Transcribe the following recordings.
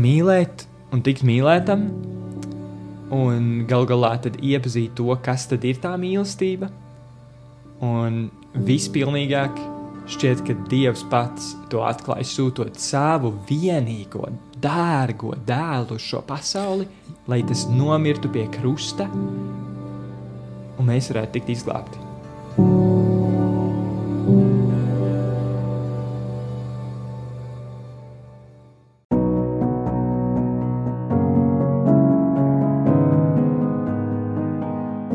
mīlēt un tikt mīlētam, un gal galā tad iepazīt to, kas tad ir tā mīlestība. Un vispilnīgāk šķiet, ka Dievs pats to atklāja, sūtot savu vienīgo, dārgo dēlu uz šo pasauli, lai tas nomirtu pie krusta, un mēs varētu tikt izglābti.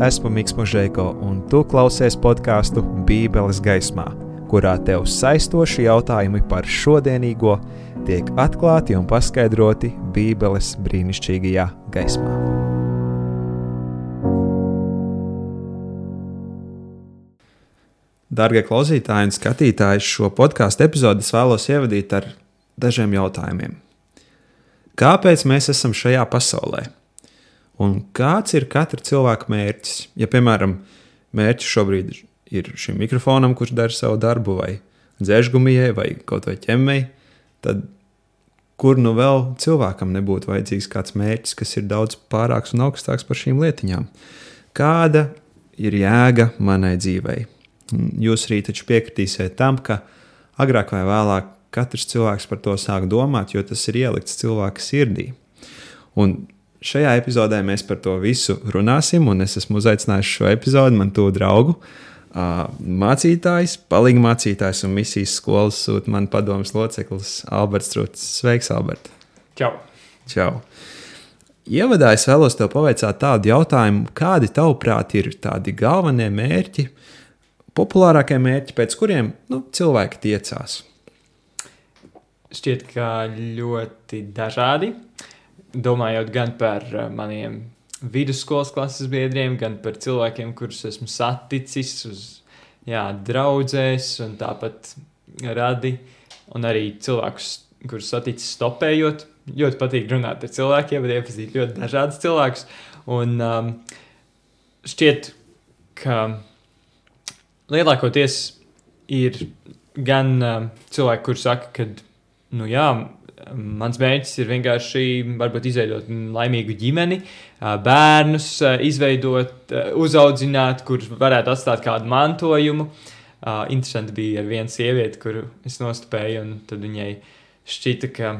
Esmu Mikls Mūžēko, un tu klausies podkāstu Bībeles gaismā, kurā tev saistoši jautājumi par šodienīgo tiek atklāti un paskaidroti Bībeles brīnišķīgajā gaismā. Darbie klausītāji un skatītāji, šo podkāstu epizodi vēlos ievadīt ar dažiem jautājumiem. Kāpēc mēs esam šajā pasaulē? Un kāds ir katra cilvēka mērķis? Ja, piemēram, mērķis šobrīd ir šim mikrofonam, kurš dara savu darbu, vai dzēržgumijai, vai kaut vai ķemmei, tad kur nu vēl cilvēkam nebūtu vajadzīgs kāds mērķis, kas ir daudz pārāks un augstāks par šīm lietiņām? Kāda ir jēga manai dzīvei? Jūs arī taču piekritīsiet tam, ka agrāk vai vēlāk katrs cilvēks par to sāk domāt, jo tas ir ielikts cilvēka sirdī. Un Šajā epizodē mēs par to visu runāsim, un es esmu uzaicinājis šo epizodi man to draugu. Mācītājs, palīga mācītājs un misijas skolas sūta man padomus loceklis Alberts Strūts. Sveiks, Albert! Čau! Čau. Ievadā es vēlos tev pavaicāt tādu jautājumu, kādi tavuprāt ir tādi galvenie mērķi, populārākie mērķi, pēc kuriem nu, cilvēki tiecās? Šķiet, ka ļoti dažādi. Uh, domājot gan par uh, maniem vidusskolas klases biedriem, gan par cilvēkiem, kurus esmu saticis uz jā, draudzēs, un tāpat radi, un arī cilvēkus, kurus saticis stopējot. Ļoti patīk runāt ar cilvēkiem, bet iepazīt ļoti dažādus cilvēkus. Un um, šķiet, ka lielākoties ir gan um, cilvēki, kuriem saka, ka, nu jā, Mans mērķis ir vienkārši varbūt, izveidot laimīgu ģimeni, bērnus, izveidot, uzaudzināt, kurš varētu atstāt kādu mantojumu. Interesanti bija ar vienu sievieti, kuru es nostupēju, un tad viņai šķita, ka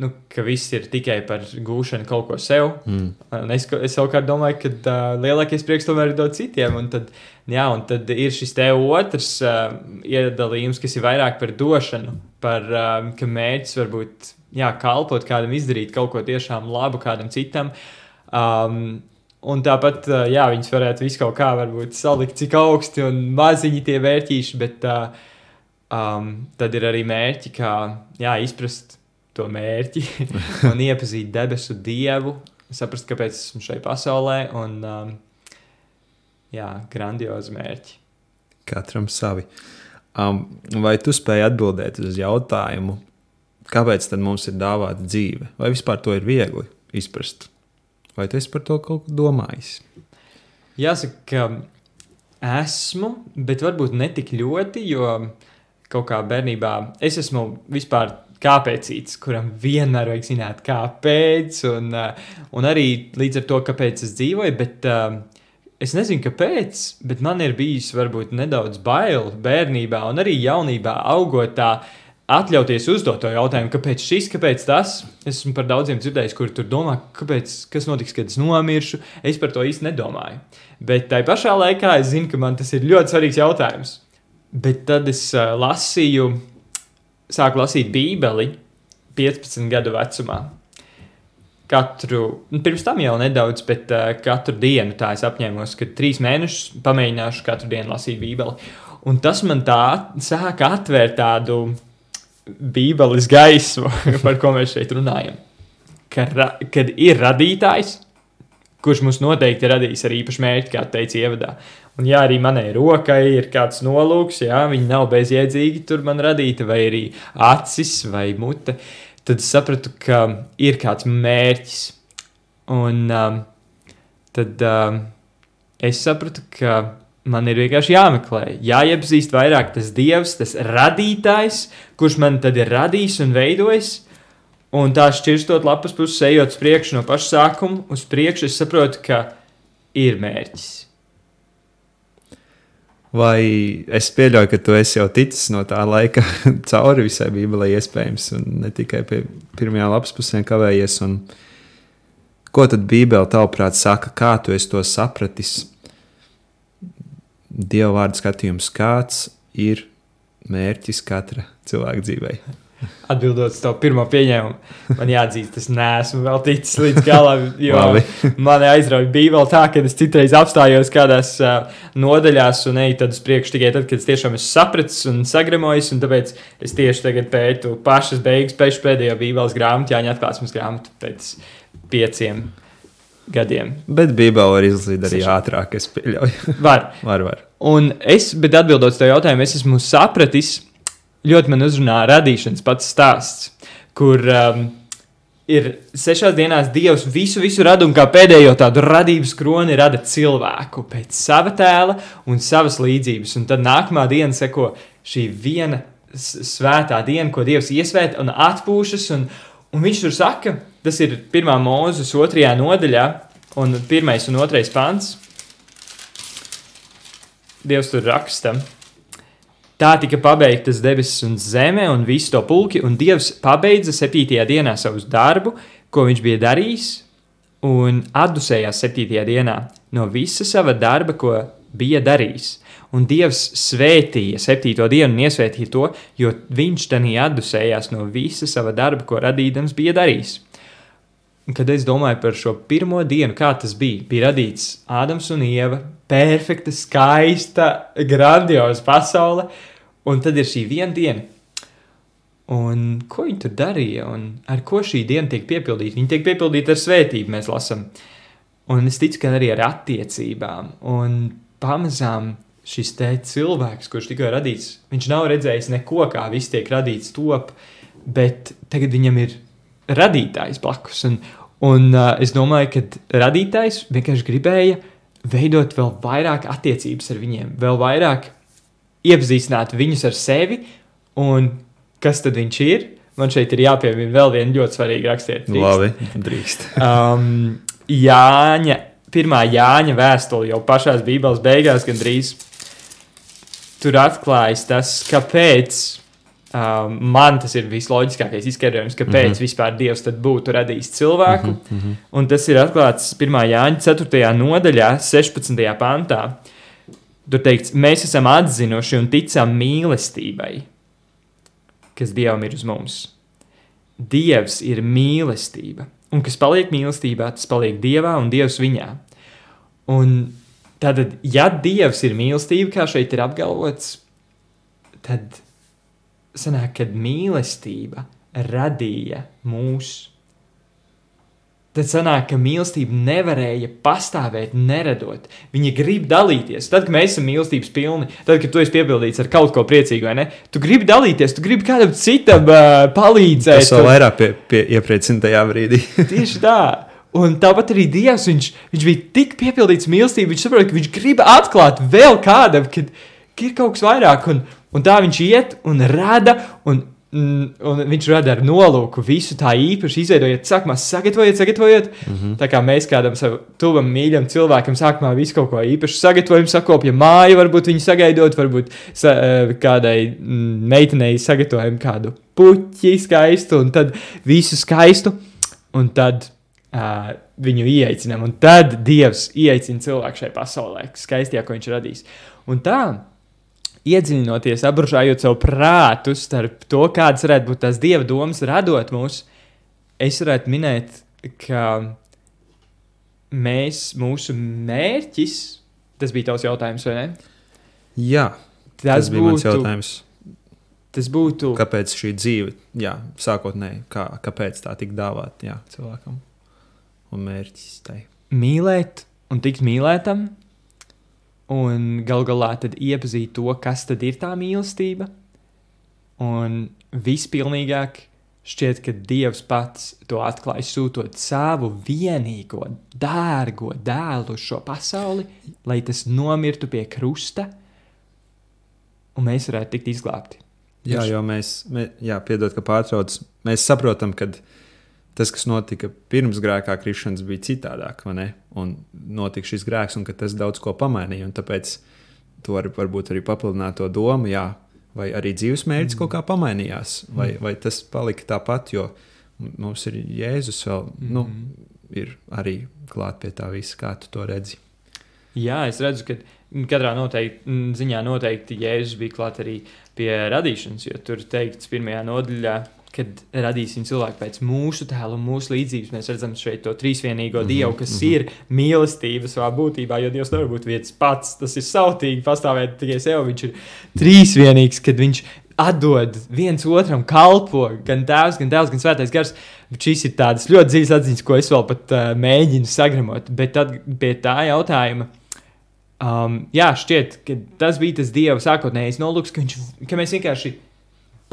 nu, ka viss ir tikai par gūšanu kaut ko sev. Mm. Es, es savukārt domāju, ka uh, lielākais prieks tomēr ir dot citiem. Un tad, jā, un tad ir šis te otrs uh, iedalījums, kas ir vairāk par došanu, par uh, ka mērķis varbūt jā, kalpot kādam, izdarīt kaut ko tiešām labu kādam citam. Um, Un tāpat, jā, viņas varētu visu kaut kā salikt, cik augsti un maziņi tie vērtīši, bet uh, um, tad ir arī mērķi, kā jā, izprast to mērķi un iepazīt debesu dievu, saprast, kāpēc esmu šai pasaulē. Un, um, jā, grandiozi mērķi. Katram savi. Um, vai tu spēj atbildēt uz jautājumu, kāpēc mums ir dāvāta dzīve? Vai vispār to ir viegli izprast? Vai tu esi par to kaut ko domājis? Jāsaka, ka esmu, bet varbūt ne tik ļoti, jo kaut kā bērnībā es esmu vispār kāpēc, kuram vienmēr vajag zināt, kāpēc, un, uh, un arī līdz ar to, kāpēc es dzīvoju. Bet, uh, Es nezinu, kāpēc, bet man ir bijis varbūt nedaudz bail bērnībā un arī jaunībā augot tā, atļauties uzdot to jautājumu, kāpēc šis, kāpēc tas. Es esmu par daudziem dzirdējis, kur tur domā, kāpēc, kas notiks, kad es nomiršu. Es par to īsti nedomāju. Bet tajā pašā laikā es zinu, ka man tas ir ļoti svarīgs jautājums. Bet tad es uh, lasīju sāku lasīt Bībeli 15 gadu vecumā. Katru, nu, pirms tam jau nedaudz, bet uh, katru dienu tā es apņēmos, ka trīs mēnešus pamēģināšu katru dienu lasīt Bībeli. Un tas man tā sāka atvērt tādu Bībeles gaismu, par ko mēs šeit runājam. Ka, kad ir radītājs, kurš mums noteikti radīs ar īpašu mērķi, kā teica ievadā. Un, ja arī manai rokai ir kāds nolūks, ja viņi nav bezjēdzīgi tur man radīti, vai arī acis vai mute, tad sapratu, ka ir kāds mērķis. Un um, tad um, es sapratu, ka man ir vienkārši jāmeklē, jāiepazīst vairāk tas dievs, tas radītājs, kurš man tad ir radījis un veidojis. Un tā šķirstot lapas puses, ejot uz priekšu no paša sākuma, uz priekšu, es saprotu, ka ir mērķis. Vai es pieļauju, ka tu esi jau ticis no tā laika cauri visai Bībelē, iespējams, un ne tikai pie pirmajām lapas pusēm kavējies. Un ko tad Bībele tavuprāt saka, kā tu to sapratis? Dieva vārdu skatījums, kāds ir mērķis katra cilvēka dzīvē? Atbildot uz to pirmo pieņēmumu, man jāatzīst, es neesmu vēl ticis līdz galam. Jo man aizrauja bija vēl tā, ka es citreiz apstājos kādās uh, nodaļās un eju tad uz priekšu tikai tad, kad es tiešām esmu sapratis un sagramojis. Un tāpēc es tieši tagad pētu pašas beigas, pēc pēdējo bībeles grāmatu, Jāņa atklāsmes grāmatu pēc pieciem gadiem. Bet Bībelē var izlasīt arī ātrāk, es pieļauju. Var. var, var. Un es, bet atbildot uz to jautājumu, es esmu sapratis, ļoti man uzrunā radīšanas pats stāsts, kur um, ir sešās dienās Dievs visu, visu rada un kā pēdējo tādu radības kroni rada cilvēku pēc sava tēla un savas līdzības. Un tad nākamā diena seko šī viena svētā diena, ko Dievs iesvēta un atpūšas. Un, un viņš tur saka, tas ir pirmā mūzes otrajā nodaļā, un pirmais un otrais pants. Dievs tur raksta. Tā tika pabeigtas debesis un zeme un visu to pulki, un Dievs pabeidza septītajā dienā savu darbu, ko viņš bija darījis, un atdusējās septītajā dienā no visa sava darba, ko bija darījis. Un Dievs svētīja septīto dienu un iesvētīja to, jo viņš tajā atdusējās no visa sava darba, ko radīdams bija darījis. Un Kad es domāju par šo pirmo dienu, kā tas bija, bija radīts Ādams un Ieva, perfekta, skaista, grandioza pasaule, un tad ir šī viena diena. Un ko viņi tur darīja, un ar ko šī diena tiek piepildīta? Viņa tiek piepildīta ar svētību, mēs lasām. Un es ticu, ka arī ar attiecībām. Un pamazām šis te cilvēks, kurš tikko radīts, viņš nav redzējis neko, kā viss tiek radīts top, bet tagad viņam ir radītājs blakus. Un, un uh, es domāju, ka radītājs vienkārši gribēja veidot vēl vairāk attiecības ar viņiem, vēl vairāk iepazīstināt viņus ar sevi un kas tad viņš ir. Man šeit ir jāpiemina vēl viena ļoti svarīga rakstiet. Labi, drīkst. Um, Jāņa, pirmā Jāņa vēstule jau pašā Bībeles beigās gandrīz tur atklājas tas, kāpēc um, man tas ir visloģiskākais izskaidrojums, kāpēc mm -hmm. vispār Dievs būtu radījis cilvēku. Mm -hmm. Un tas ir atklāts 1. Jāņa 4. nodaļā, 16. pantā. Tur teikts, mēs esam atzinuši un ticam mīlestībai, kas Dievam ir uz mums. Dievs ir mīlestība, un kas paliek mīlestībā, tas paliek Dievā un Dievs viņā. Un tad, ja Dievs ir mīlestība, kā šeit ir apgalvots, tad sanāk, ka mīlestība radīja mūsu. Tad sanāk, ka mīlestība nevarēja pastāvēt, neradot. Viņa grib dalīties. Tad, kad mēs esam mīlestības pilni, tad, kad tu esi piepildīts ar kaut ko priecīgu, vai ne? Tu gribi dalīties, tu gribi kādam citam uh, palīdzēt. Tas vēl vairāk pie, pie iepriecinājā brīdī. Tieši tā. Un tāpat arī Dievs, viņš, viņš bija tik piepildīts mīlestību, viņš saprot, ka viņš grib atklāt vēl kādam, ka, ka ir kaut kas vairāk. Un, un tā viņš iet un rada. Un, mm, Un viņš rada ar nolūku visu tā īpaši izveidojot, sākumā sagatavojot, sagatavojot. Mm -hmm. Tā kā mēs kādam savam tuvam, mīļam cilvēkam sākumā visu kaut ko īpašu sagatavojam, sakopjam māju, varbūt viņu sagaidot, varbūt sa, eh, kādai mm, meitenei sagatavojam kādu puķi skaistu, un tad visu skaistu, un tad uh, viņu ieaicinām. Un tad Dievs ieaicina cilvēku šai pasaulē, skaistajā, ko viņš radīs. Un tā iedziļinoties, apgrūžājot savu prātu starp to, kādas varētu būt tās dieva domas, radot mūs, es varētu minēt, ka mēs, mūsu mērķis, tas bija tavs jautājums, vai ne? Jā, tas, tas bija mans jautājums. Tas būtu. Kāpēc šī dzīve, jā, sākotnēji, kā, kāpēc tā tika dāvāta cilvēkam un mērķis tai? Mīlēt un tikt mīlētam, un gal galā tad iepazīt to, kas tad ir tā mīlestība. Un vispilnīgāk šķiet, ka Dievs pats to atklāja, sūtot savu vienīgo, dārgo dēlu uz šo pasauli, lai tas nomirtu pie krusta, un mēs varētu tikt izglābti. Jā, jo mēs, mē, jā, piedod, ka pārtrauc. Mēs saprotam, ka tas, kas notika pirms grēkā krišanas, bija citādāk? Un notika šis grēks, un tas daudz ko pamainīja. Tāpēc to var, varbūt arī papildināt to domu, jā, vai arī dzīves mērķis mm. kaut kā pamainījās, vai, mm. vai tas palika tāpat, jo mums ir Jēzus vēl, mm. nu, ir arī klāt pie tā visa, kā tu to redzi. Jā, es redzu, ka katrā noteikti, ziņā noteikti Jēzus bija klāt arī pie radīšanas, jo tur teikts pirmajā nodaļā, kad radīsim cilvēku pēc mūsu tēla un mūsu līdzības. Mēs redzam šeit to trīsvienīgo mm -hmm, dievu, kas mm -hmm. ir mīlestība savā būtībā, jo Dievs nevar būt viens pats. Tas ir sautīgi pastāvēt tikai sev. Viņš ir trīsvienīgs, kad viņš atdod viens otram, kalpo gan tēvs, gan dēls, gan svētais gars. Šīs ir tādas ļoti dziļas atziņas, ko es vēl pat uh, mēģinu sagramot. Bet tad pie tā jautājuma. Um, jā, šķiet, ka tas bija tas dieva sākotnējais nolūks, ka, viņš, ka mēs vienkārši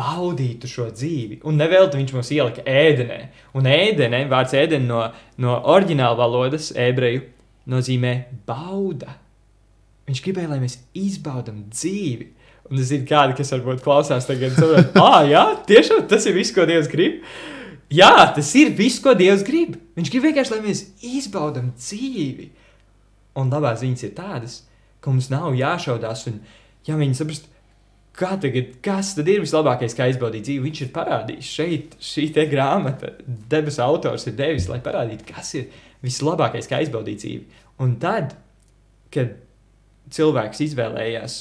baudītu šo dzīvi. Un nevelti viņš mums ielika ēdenē. Un ēdenē, vārds ēdenē no, no oriģināla valodas, ebreju, nozīmē bauda. Viņš gribēja, lai mēs izbaudām dzīvi. Un es zinu, kādi, kas varbūt klausās tagad, saprot, ah, jā, tiešām tas ir viss, ko Dievs grib. Jā, tas ir viss, ko Dievs grib. Viņš grib vienkārši, lai mēs izbaudām dzīvi. Un labās ziņas ir tādas, ka mums nav jāšaudās un jāmēģina saprast, Kā tagad, kas tad ir vislabākais, kā izbaudīt dzīvi? Viņš ir parādījis šeit, šī grāmata, debesu autors ir devis, lai parādītu, kas ir vislabākais, kā izbaudīt dzīvi. Un tad, kad cilvēks izvēlējās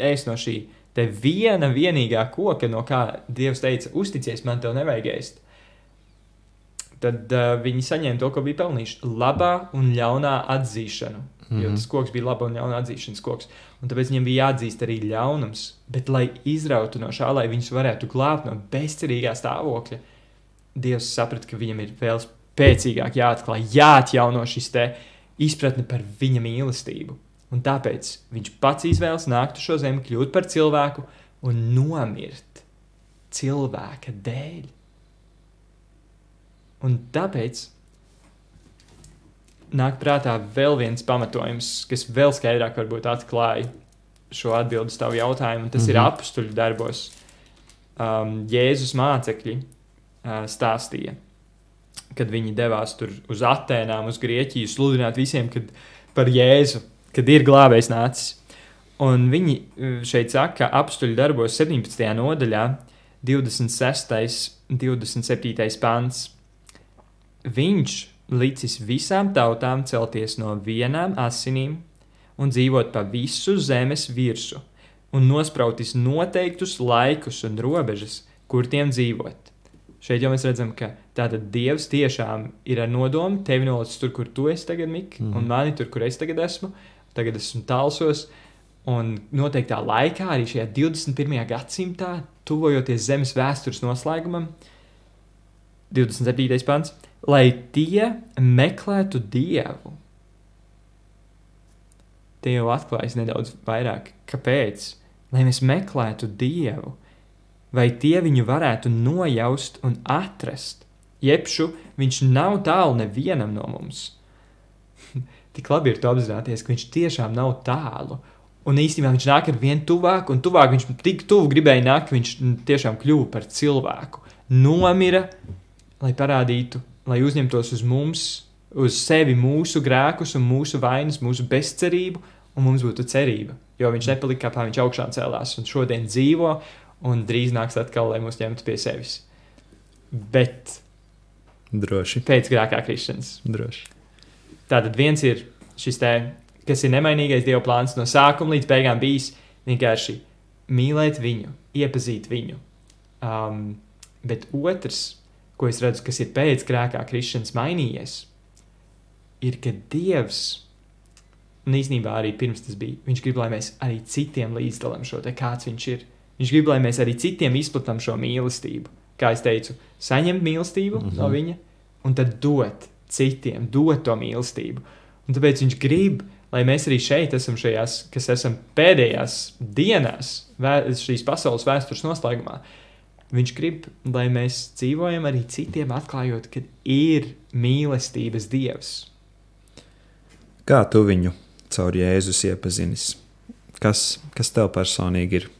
ēst no šī viena vienīgā koka, no kā Dievs teica, uzticies man, tev nevajag ēst, tad uh, viņi saņēma to, ko bija pelnījuši - labā un ļaunā atzīšanu. Mm -hmm. Jo mhm. tas koks bija laba un ļauna atzīšanas koks. Un tāpēc viņiem bija jāatzīst arī ļaunums. Bet, lai izrautu no šā, lai viņus varētu glābt no bezcerīgā stāvokļa, Dievs saprata, ka viņam ir vēl spēcīgāk jāatklāj, jāatjauno šis te izpratne par viņa mīlestību. Un tāpēc viņš pats izvēlas nākt uz šo zemi, kļūt par cilvēku un nomirt cilvēka dēļ. Un tāpēc nāk prātā vēl viens pamatojums, kas vēl skaidrāk atklāja šo atbildi uz tavu jautājumu, tas mm -hmm. ir mhm. apstuļu darbos. Um, Jēzus mācekļi uh, stāstīja, kad viņi devās tur uz Atēnām, uz Grieķiju, sludināt visiem kad, par Jēzu, kad ir glābējs nācis. Un viņi uh, šeit saka, ka apstuļu darbos 17. nodaļā, 26. un 27. pāns. Viņš licis visām tautām celties no vienām asinīm un dzīvot pa visu zemes virsmu, un nosprautis noteiktus laikus un robežas, kur tiem dzīvot. Šeit jau mēs redzam, ka tātad Dievs tiešām ir ar nodomu tevi nolicis tur, kur tu esi tagad, Mik, mm. un mani tur, kur es tagad esmu. Tagad esmu tālsos, un noteiktā laikā, arī šajā 21. gadsimtā, tuvojoties zemes vēstures noslēgumam, 27. pants lai tie meklētu dievu. Te jau atklājas nedaudz vairāk, kāpēc. Lai mēs meklētu dievu, vai tie viņu varētu nojaust un atrast. Jebšu viņš nav tālu nevienam no mums. Tik labi ir to apzināties, ka viņš tiešām nav tālu. Un īstenībā viņš nāk ar vien tuvāk, un tuvāk viņš tik tuvu gribēja nākt, ka viņš tiešām kļuva par cilvēku. Nomira, lai parādītu lai uzņemtos uz mums, uz sevi mūsu grēkus un mūsu vainas, mūsu bezcerību, un mums būtu cerība. Jo viņš nepalika kā viņš augšā cēlās un šodien dzīvo, un drīz nāks atkal, lai mūs ņemtu pie sevis. Bet Droši. pēc grēkā krišanas. Droši. Tātad viens ir šis te, kas ir nemainīgais Dieva plāns no sākuma līdz beigām bijis vienkārši mīlēt viņu, iepazīt viņu. Um, bet otrs ko es redzu, kas ir pēc grēkā krišanas mainījies, ir, ka Dievs, un īsnībā arī pirms tas bija, Viņš grib, lai mēs arī citiem līdzdalām šo te, kāds Viņš ir. Viņš grib, lai mēs arī citiem izplatām šo mīlestību. Kā jau teicu, saņemt mīlestību mm -hmm. no Viņa, un tad dot citiem, dot to mīlestību. Un tāpēc Viņš grib, lai mēs arī šeit esam šajās, kas esam pēdējās dienās, šīs pasaules vēstures noslēgumā, Viņš grib, lai mēs dzīvojam arī citiem, atklājot, ka ir mīlestības dievs. Kā tu viņu caur Jēzus iepazinis? Kas, kas tev personīgi ir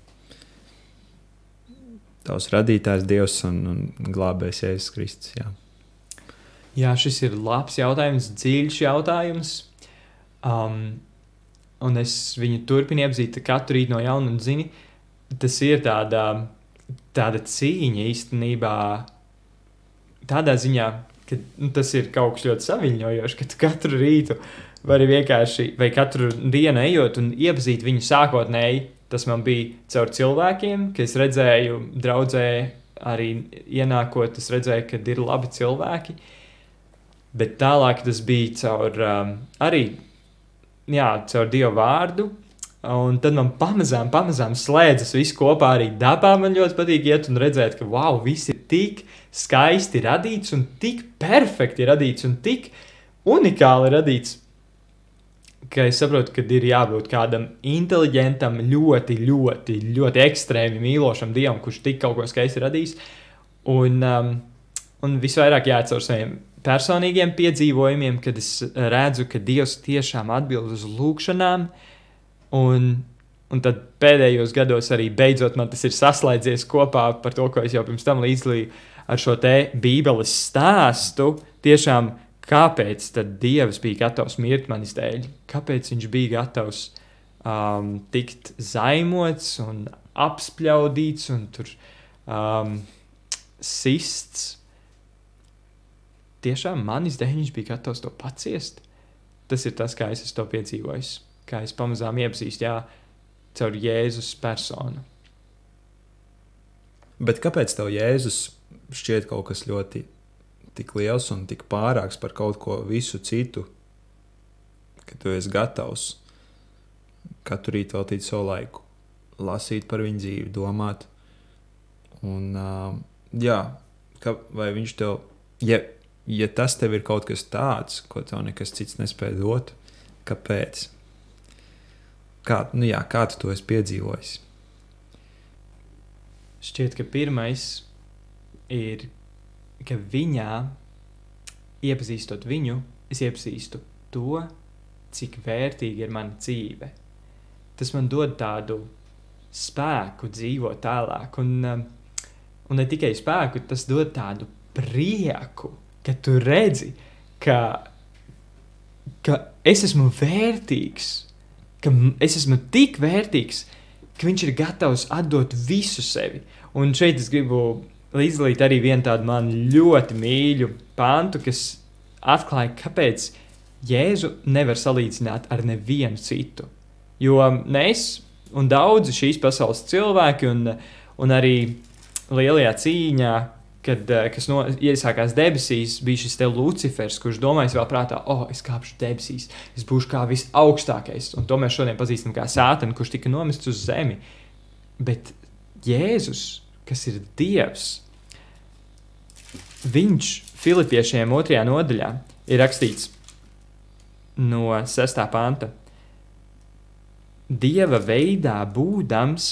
tavs radītājs, Dievs un, un glābējs Jēzus Kristus. Jā. Jā, šis ir labs jautājums, dziļš jautājums. Um, un es viņu turpinu iepazīt katru rītu no jauna un zini, tas ir tāda, tāda cīņa īstenībā. Tādā ziņā, ka nu, tas ir kaut kas ļoti saviņojošs, ka tu katru rītu vari vienkārši, vai katru dienu ejot un iepazīt viņu sākotnēji. Tas man bija caur cilvēkiem, ka es redzēju, draudzē arī ienākot, es redzēju, ka ir labi cilvēki. Bet tālāk tas bija caur um, arī jā, caur Dieva vārdu. Un tad man pamazām, pamazām slēdzas viss kopā. Arī dabā man ļoti patīk iet un redzēt, ka wow, viss ir tik skaisti radīts un tik perfekti radīts un tik unikāli radīts. Ka es saprotu, ka ir jābūt kādam inteliģentam, ļoti, ļoti, ļoti ekstrēmi mīlošam dievam, kurš tik kaut ko skaisti radījis. Un, um, un visvairāk jāatcer saviem personīgiem piedzīvojumiem, kad es redzu, ka Dievs tiešām atbild uz lūgšanām. Un, un tad pēdējos gados arī beidzot man tas ir saslēdzies kopā par to, ko es jau pirms tam līdzlīju ar šo te Bībeles stāstu. Tiešām, kāpēc tad Dievs bija gatavs mirt manis dēļ? Kāpēc viņš bija gatavs um, tikt zaimots un apspļaudīts un tur um, sists? tiešām manis dēļ viņš bija gatavs to paciest. Tas ir tas, kā es to piedzīvoju, kā es pamazām iepazīstu, jā, caur Jēzus personu. Bet kāpēc tev Jēzus šķiet kaut kas ļoti liels un tik pārāks par kaut ko visu citu, ka tu esi gatavs katru rītu veltīt savu laiku, lasīt par viņu dzīvi, domāt. Un, uh, jā, ka, vai viņš tev, ja ja tas tev ir kaut kas tāds, ko tev nekas cits nespēja dot, kāpēc? Kā, nu jā, kā tu to esi piedzīvojis? Šķiet, ka pirmais ir, ka viņā, iepazīstot viņu, es iepazīstu to, cik vērtīga ir mana dzīve. Tas man dod tādu spēku dzīvot tālāk, un, um, un ne tikai spēku, tas dod tādu prieku ka tu redzi, ka, ka es esmu vērtīgs, ka es esmu tik vērtīgs, ka viņš ir gatavs atdot visu sevi. Un šeit es gribu līdzdalīt arī vienu tādu man ļoti mīļu pāntu, kas atklāja, kāpēc Jēzu nevar salīdzināt ar nevienu citu. Jo mēs un daudzi šīs pasaules cilvēki, un, un arī lielajā cīņā, kad, eh, kas no, iesākās debesīs, bija šis Lucifers, kurš domāja vēl prātā, oh, es kāpšu debesīs, es būšu kā visaugstākais. Un to mēs šodien pazīstam kā sātanu, kurš tika nomests uz zemi. Bet Jēzus, kas ir Dievs, viņš Filipiešiem otrajā nodaļā ir rakstīts no 6. panta. Dieva veidā būdams,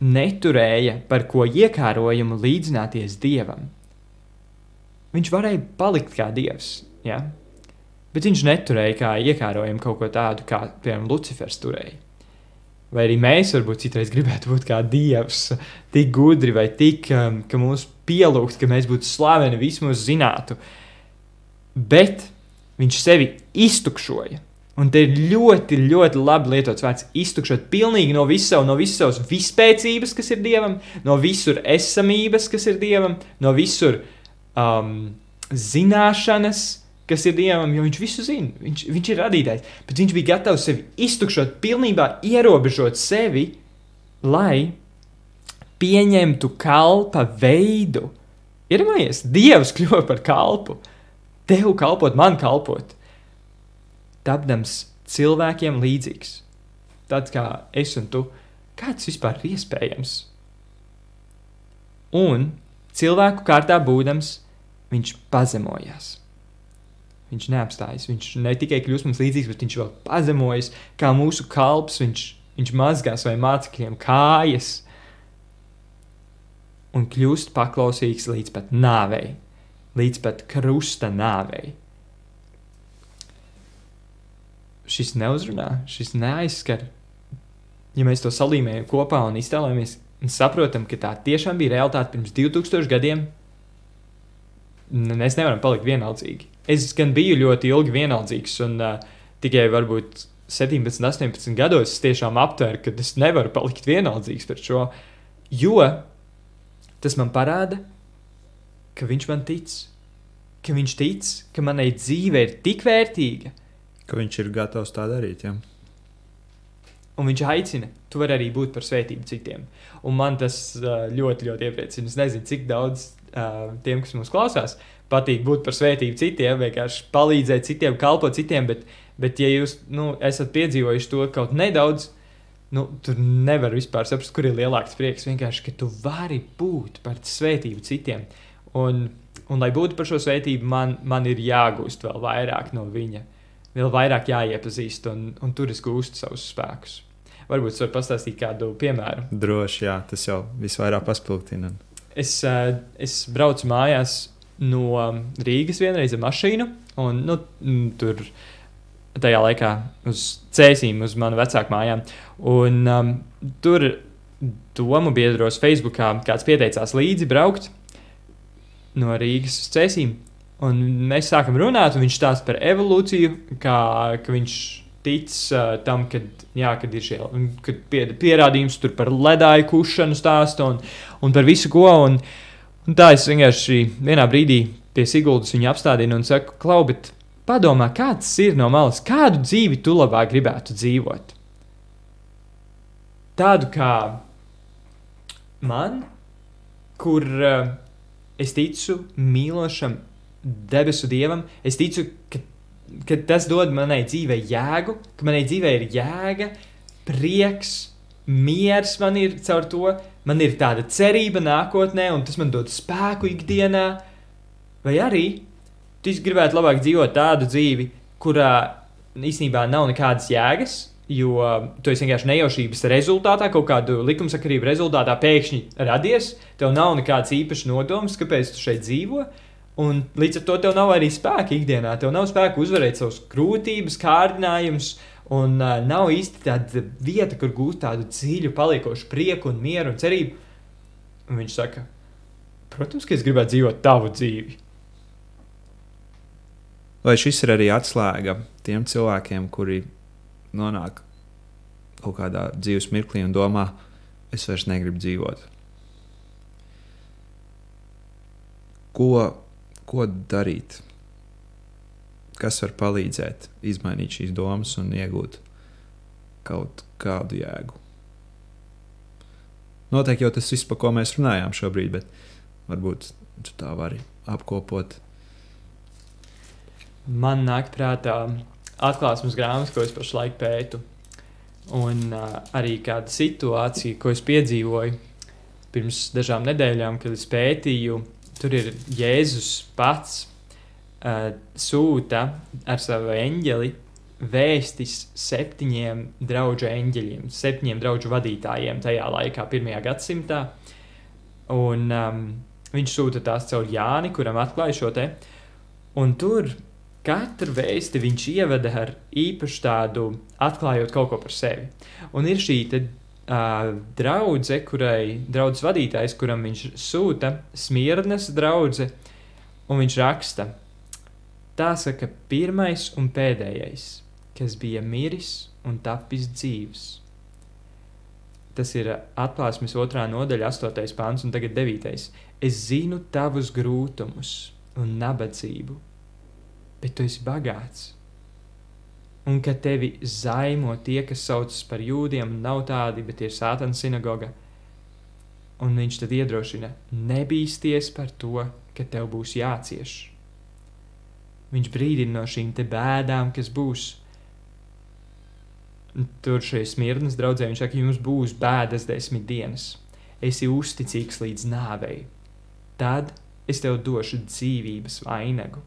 neturēja par ko iekārojumu līdzināties dievam. Viņš varēja palikt kā dievs, ja? bet viņš neturēja kā iekārojumu kaut ko tādu, kā piemēram Lucifers turēja. Vai arī mēs varbūt citreiz gribētu būt kā dievs, tik gudri vai tik, um, ka mūs pielūgt, ka mēs būtu slaveni, vismaz zinātu. Bet viņš sevi iztukšoja Un te ir ļoti, ļoti labi lietots vārds iztukšot pilnīgi no visas no visas savas vispēcības, kas ir dievam, no visur esamības, kas ir dievam, no visur um, zināšanas, kas ir dievam, jo viņš visu zina. Viņš, viņš ir radītājs, bet viņš bija gatavs sevi iztukšot, pilnībā ierobežot sevi, lai pieņemtu kalpa veidu. Iedomājies, Dievs kļuva par kalpu, tev kalpot, man kalpot tapdams cilvēkiem līdzīgs. Tāds kā es un tu, kā tas vispār ir iespējams? Un cilvēku kārtā būdams, viņš pazemojās. Viņš neapstājas. Viņš ne tikai kļūst mums līdzīgs, bet viņš vēl pazemojas kā mūsu kalps. Viņš, viņš mazgā saviem mācekļiem kājas un kļūst paklausīgs līdz pat nāvei, līdz pat krusta nāvei. Šis neuzrunā, šis neaizskar. Ja mēs to salīmējam kopā un iztēlojamies, un saprotam, ka tā tiešām bija realitāte pirms 2000 gadiem, mēs nevaram palikt vienaldzīgi. Es gan biju ļoti ilgi vienaldzīgs, un uh, tikai varbūt 17, 18 gados es tiešām aptvēru, ka es nevaru palikt vienaldzīgs par šo, jo tas man parāda, ka viņš man tic, ka viņš tic, ka manai dzīve ir tik vērtīga, ka viņš ir gatavs tā darīt. Ja? Un viņš aicina, tu vari arī būt par svētību citiem. Un man tas ļoti, ļoti iepriecina. Es nezinu, cik daudz tiem, kas mūs klausās, patīk būt par svētību citiem, vienkārši palīdzēt citiem, kalpot citiem. Bet, bet ja jūs nu, esat piedzīvojuši to kaut nedaudz, nu, tur nevar vispār saprast, kur ir lielāks prieks. Vienkārši, ka tu vari būt par svētību citiem. Un, un lai būtu par šo svētību, man, man ir jāgūst vēl vairāk no viņa. Vēl vairāk jāiepazīst, un, un tur es gūstu savus spēkus. Varbūt jūs varat pastāstīt kādu piemēru. Droši, jā, tas jau visvairāk paspildina. Es, uh, es braucu mājās no Rīgas vienreiz ar mašīnu, un nu, tur tajā laikā uz cēsīm, uz manu vecāku mājām. Un, um, tur domu biedros Facebookā kāds pieteicās līdzi braukt no Rīgas uz cēsīm. Un mēs sākam runāt, un viņš stāsta par evolūciju, kā viņš tic uh, tam, ka, jā, kad ir šie kad pie, pierādījums par ledāju kušanu stāstu un, un par visu ko. Un, un tā es vienkārši vienā brīdī pie Siguldas viņu apstādinu un saku, Klau, bet padomā, kāds ir no malas, kādu dzīvi tu labāk gribētu dzīvot? Tādu kā man, kur uh, es ticu mīlošam debesu dievam, es ticu, ka ka tas dod manai dzīvei jēgu, ka manai dzīvei ir jēga, prieks, miers man ir caur to, man ir tāda cerība nākotnē, un tas man dod spēku ikdienā. Vai arī tu gribētu labāk dzīvot tādu dzīvi, kurā īstenībā nav nekādas jēgas, jo tu esi vienkārši nejaušības rezultātā, kaut kādu likumsakarību rezultātā pēkšņi radies, tev nav nekāds īpašs nodoms, kāpēc tu šeit dzīvo. Un līdz ar to tev nav arī spēka ikdienā. Tev nav spēka uzvarēt savus grūtības, kārdinājumus, un uh, nav īsti tāda vieta, kur gūt tādu dziļu, paliekošu prieku un mieru un cerību. Un viņš saka, protams, ka es gribētu dzīvot tavu dzīvi. Vai šis ir arī atslēga tiem cilvēkiem, kuri nonāk kaut kādā dzīves mirklī un domā, es vairs negribu dzīvot? Ko ko darīt? Kas var palīdzēt izmainīt šīs domas un iegūt kaut kādu jēgu? Noteikti jau tas viss, par ko mēs runājām šobrīd, bet varbūt tu tā vari apkopot. Man nāk prātā atklāsmes grāmatas, ko es pašlaik pētu. Un uh, arī kāda situācija, ko es piedzīvoju pirms dažām nedēļām, kad es pētīju uh, Tur ir Jēzus pats uh, sūta ar savu eņģeli vēstis septiņiem draugu eņģeļiem, septiņiem draugu vadītājiem tajā laikā, pirmajā gadsimtā. Un, um, viņš sūta tās caur Jāni, kuram atklāja šo te. Un tur katru vēsti viņš ievada ar īpašu tādu, atklājot kaut ko par sevi. Un ir šī uh, draudzene, kurai draudzes vadītājs, kuram viņš sūta smirnas draudzē, un viņš raksta, tā saka, pirmais un pēdējais, kas bija miris un tapis dzīves. Tas ir atklāsmes otrā nodaļa, 8. pāns un tagad 9. Es zinu tavus grūtumus un nabadzību, bet tu esi bagāts un ka tevi zaimo tie, kas saucas par jūdiem, nav tādi, bet ir sātana sinagoga. Un viņš tad iedrošina, nebīsties par to, ka tev būs jācieš. Viņš brīdina no šīm bēdām, kas būs. Tur šajā smirnas draudzē viņš saka, jums būs bēdas desmit dienas. Esi uzticīgs līdz nāvei. Tad es tev došu dzīvības vainagu.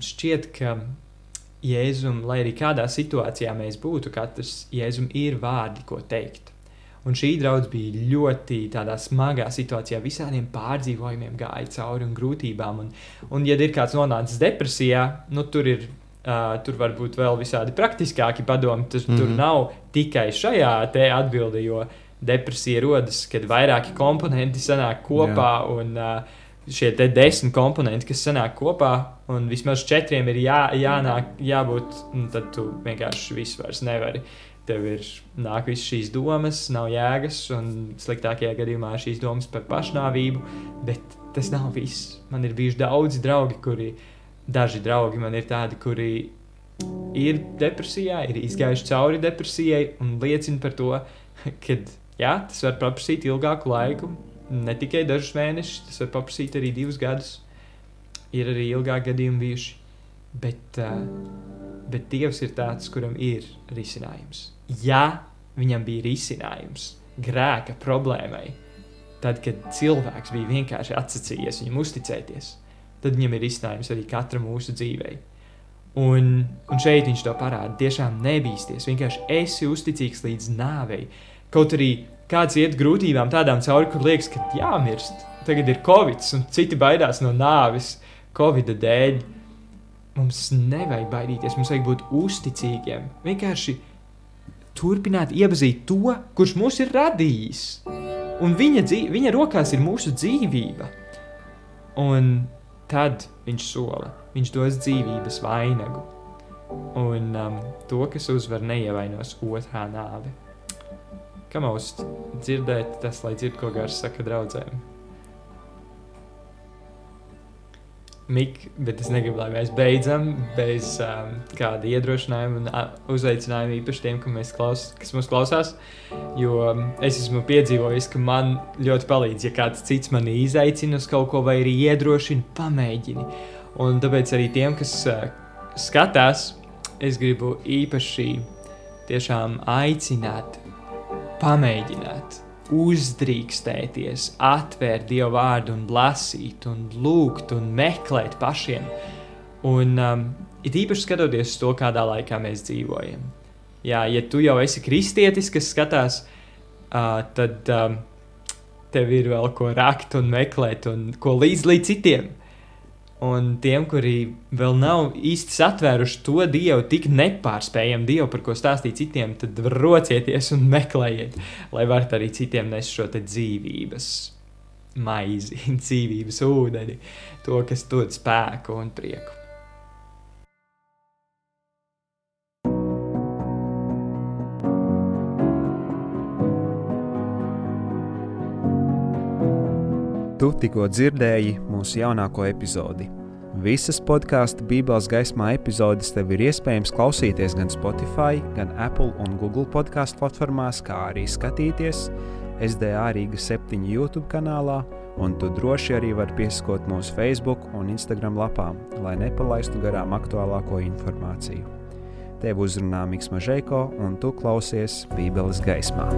Šķiet, ka Jēzum, lai arī kādā situācijā mēs būtu, katrs Jēzum ir vārdi, ko teikt. Un šī draudzene bija ļoti smagā situācijā, visādiem pārdzīvojumiem gāja cauri un grūtībām. Un, un ja ir kāds nonācis depresijā, nu, tur ir Uh, tur var būt vēl visādi praktiskāki padomi. Tas, mm Mhm. -hmm. Tur nav tikai šajā te atbildi, jo depresija rodas, kad vairāki komponenti sanāk kopā. Un, uh, šie desmit komponenti, kas sanāk kopā, un vismaz četriem ir jā, jānāk, jābūt, tad tu vienkārši visu vairs nevari. Tev ir nāk visas šīs domas, nav jēgas, un sliktākajā gadījumā šīs domas par pašnāvību, bet tas nav viss. Man ir bijuši daudzi draugi, kuri, daži draugi man ir tādi, kuri ir depresijā, ir izgājuši cauri depresijai un liecina par to, ka jā, tas var paprasīt ilgāku laiku, ne tikai dažus mēnešus, tas var paprasīt arī divus gadus. Ir arī ilgāki gadījumi bijuši. Bet, uh, bet Dievs ir tāds, kuram ir risinājums. Ja viņam bija risinājums grēka problēmai, tad, kad cilvēks bija vienkārši atsacījies viņam uzticēties, tad viņam ir risinājums arī katram mūsu dzīvei. Un, un šeit viņš to parāda. Tiešām nebīsties. Vienkārši esi uzticīgs līdz nāvei. Kaut arī kāds iet grūtībām, tādām cauri, kur liekas, ka jāmirst. Tagad ir covid, un citi baidās no nāves covid dēļ. Mums nevajag baidīties, mums vajag būt uzticīgiem. Vienkārši turpināt iepazīt to, kurš mūs ir radījis. Un viņa, dzīv, viņa rokās ir mūsu dzīvība. Un tad viņš sola, viņš dos dzīvības vainagu. Un um, to, kas uzvar, neievainos otrā nāve. Kā mums dzirdēt, tas, lai dzird, ko gars saka draudzēm. Mik, bet es negribu, lai mēs beidzam bez um, kāda iedrošinājuma un uzaicinājuma īpaši tiem, klaus, kas mūs klausās. Jo um, es esmu piedzīvojis, ka man ļoti palīdz, ja kāds cits mani izaicina uz kaut ko, vai arī iedrošina, pamēģini. Un tāpēc arī tiem, kas uh, skatās, es gribu īpaši tiešām aicināt, pamēģināt, uzdrīkstēties, atvērt Dievu vārdu un lasīt, un lūgt un meklēt pašiem. Un um, it īpaši skatoties uz to, kādā laikā mēs dzīvojam. Jā, ja tu jau esi kristietis, kas skatās, uh, tad um, tev ir vēl ko rakt un meklēt, un ko līdz, līdz citiem. Un tiem, kuri vēl nav īsti satvēruši to dievu, tik nepārspējamu dievu, par ko stāstīt citiem, tad rocieties un meklējiet, lai varat arī citiem nest šo dzīvības maizi, dzīvības ūdeni, to, kas dod spēku un prieku. Tu tikko dzirdēji mūsu jaunāko epizodi. Visas podkāstu Bībeles gaismā epizodes tev ir iespējams klausīties gan Spotify, gan Apple un Google podkāstu platformās, kā arī skatīties SDA Rīga 7 YouTube kanālā, un tu droši arī vari piesakot mūsu Facebook un Instagram lapām, lai nepalaistu garām aktuālāko informāciju. Tev uzrunā Mikls Mažēko, un tu klausies Bībeles gaismā.